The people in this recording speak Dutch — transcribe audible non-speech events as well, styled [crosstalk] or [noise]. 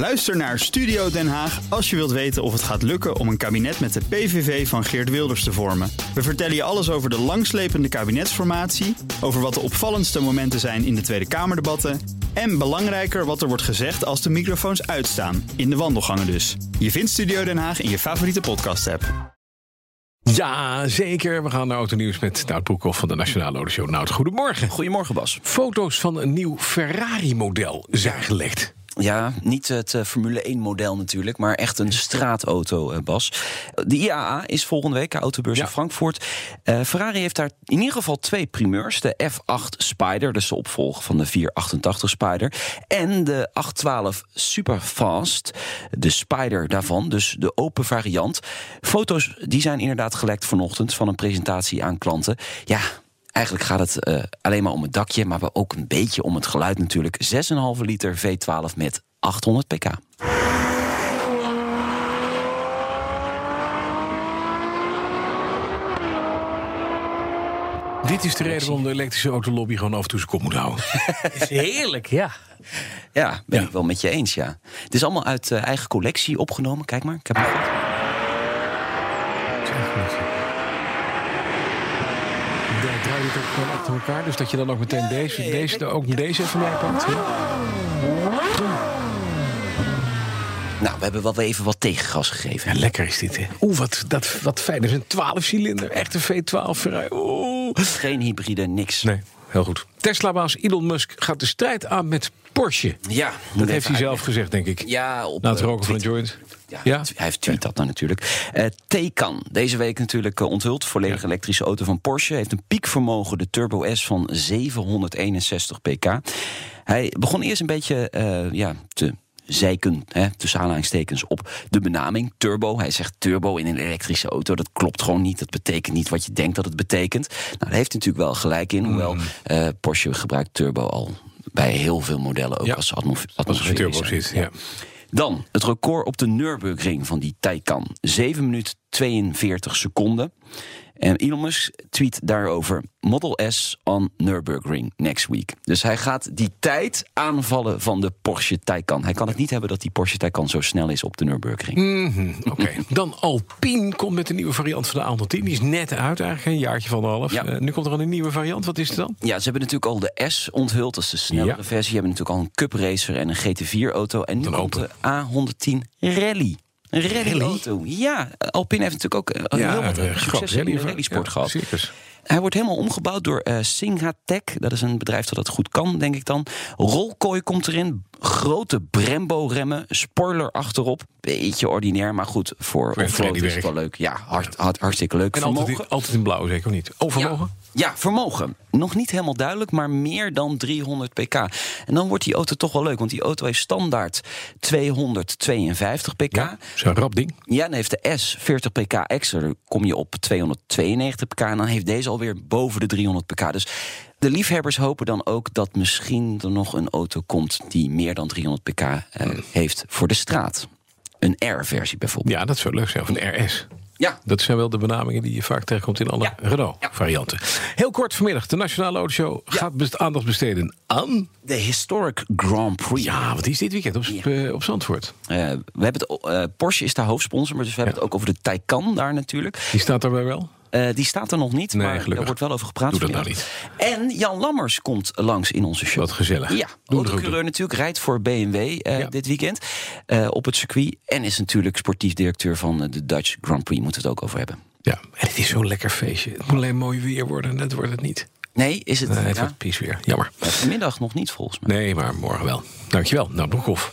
Luister naar Studio Den Haag als je wilt weten of het gaat lukken om een kabinet met de PVV van Geert Wilders te vormen. We vertellen je alles over de langslepende kabinetsformatie, over wat de opvallendste momenten zijn in de Tweede Kamerdebatten en belangrijker wat er wordt gezegd als de microfoons uitstaan, in de wandelgangen dus. Je vindt Studio Den Haag in je favoriete podcast-app. Ja, zeker. We gaan naar Autonieuws met Nout Broekhoff van de Nationale Autoshow. Nout, goedemorgen. Goedemorgen Bas. Foto's van een nieuw Ferrari-model zijn gelekt. Ja, niet het uh, Formule 1 model natuurlijk, maar echt een straatauto, uh, Bas. De IAA is volgende week, de autobeurs ja. in Frankfurt. Uh, Ferrari heeft daar in ieder geval twee primeurs. De F8 Spider, dus de opvolger van de 488 Spider. En de 812 Superfast, de Spider daarvan, dus de open variant. Foto's die zijn inderdaad gelekt vanochtend van een presentatie aan klanten. Ja, Eigenlijk gaat het uh, alleen maar om het dakje, maar ook een beetje om het geluid natuurlijk. 6,5 liter V12 met 800 pk. Dit is de reden waarom de elektrische autolobby gewoon af en toe zijn kop moet houden. [laughs] is heerlijk, ja. Ja, ben ja. ik wel met je eens, ja. Het is allemaal uit uh, eigen collectie opgenomen. Kijk maar, ik heb het draai je het ook gewoon achter elkaar. Dus dat je dan ook meteen deze, deze, ook deze even meepakt. Ja. Nou, we hebben wel even wat tegengas gegeven. Ja, lekker is dit, hè? Oeh, wat, dat, wat fijn. Dat is een 12 cilinder. Echte V12 Ferrari. Oeh. Geen hybride, niks. Nee, heel goed. Tesla-baas Elon Musk gaat de strijd aan met Porsche. Ja. Dat heeft hij zelf gezegd, denk ik. Ja, op Na het roken van een joint. Ja, ja, hij heeft tweet dat dan natuurlijk. Uh, Taycan, deze week natuurlijk uh, onthuld. Volledig elektrische auto van Porsche. Heeft een piekvermogen, de Turbo S, van 761 pk. Hij begon eerst een beetje uh, ja, te zeiken, hè, tussen aanhalingstekens, op de benaming turbo. Hij zegt turbo in een elektrische auto. Dat klopt gewoon niet. Dat betekent niet wat je denkt dat het betekent. Nou, daar heeft hij natuurlijk wel gelijk in. Hoewel uh, Porsche gebruikt turbo al bij heel veel modellen ook ja, als atmosfeer. Als er turbo zit, ja. Dan het record op de Nürburgring van die Taycan. 7 minuten 42 seconden. En Elon Musk tweet daarover Model S on Nürburgring next week. Dus hij gaat die tijd aanvallen van de Porsche Taycan. Hij kan het niet hebben dat die Porsche Taycan zo snel is op de Nürburgring. Mm -hmm, Oké, okay. [laughs] dan Alpine komt met een nieuwe variant van de A110. Die is net uit eigenlijk, een jaartje van de half. Ja. Uh, nu komt er al een nieuwe variant. Wat is het dan? Ja, ze hebben natuurlijk al de S onthuld. Dat is de snellere ja. versie. Ze hebben natuurlijk al een Cup Racer en een GT4-auto. En nu komt de A110 Rally. Een rallyauto. Ja, Alpine heeft natuurlijk ook ja, heel wat uh, succes in de rallysport ja, gehad. Circus. Hij wordt helemaal omgebouwd door uh, Singatec. Dat is een bedrijf dat dat goed kan, denk ik dan. Rolkooi komt erin. Grote Brembo-remmen. Spoiler achterop. Beetje ordinair, maar goed. Voor, voor offroad is het wel leuk. Ja, hard, hard, hartstikke leuk. En altijd in, altijd in blauw, zeker of niet? Overmogen? Ja. Vermogen. Nog niet helemaal duidelijk, maar meer dan 300 pk. En dan wordt die auto toch wel leuk, want die auto heeft standaard 252 pk. Ja, zo'n rap ding. Ja, dan heeft de S 40 pk extra. Dan kom je op 292 pk. En dan heeft deze alweer boven de 300 pk. Dus de liefhebbers hopen dan ook dat misschien er nog een auto komt die meer dan 300 pk eh, heeft voor de straat. Een R-versie bijvoorbeeld. Ja, dat zou leuk zijn. Of een RS. Ja. Dat zijn wel de benamingen die je vaak tegenkomt in alle Ja. Renault-varianten. Heel kort vanmiddag, de Nationale Autoshow gaat best aandacht besteden aan... De Historic Grand Prix. Ja, wat is dit weekend op, eh, op Zandvoort? Eh, we hebben het, eh, Porsche is daar hoofdsponsor, maar dus we hebben het ook over de Taycan daar natuurlijk. Die staat daarbij wel? Eh, die staat er nog niet, Nee, maar gelukkig. er wordt wel over gepraat. Doe dat nou En Jan Lammers komt langs in onze show. Wat gezellig. Ja, autocoureur natuurlijk, rijdt voor BMW eh, Ja. dit weekend eh, op het circuit. En is natuurlijk sportief directeur van de Dutch Grand Prix. Moeten we het ook over hebben. Ja, en het is zo'n lekker feestje. Het moet alleen mooi weer worden, net wordt het niet. Nee, is het? Nee, het ja? wordt pies weer. Jammer. Ja, Vanmiddag nog niet volgens mij. Nee, maar morgen wel. Dankjewel. Nou, Broekhoff.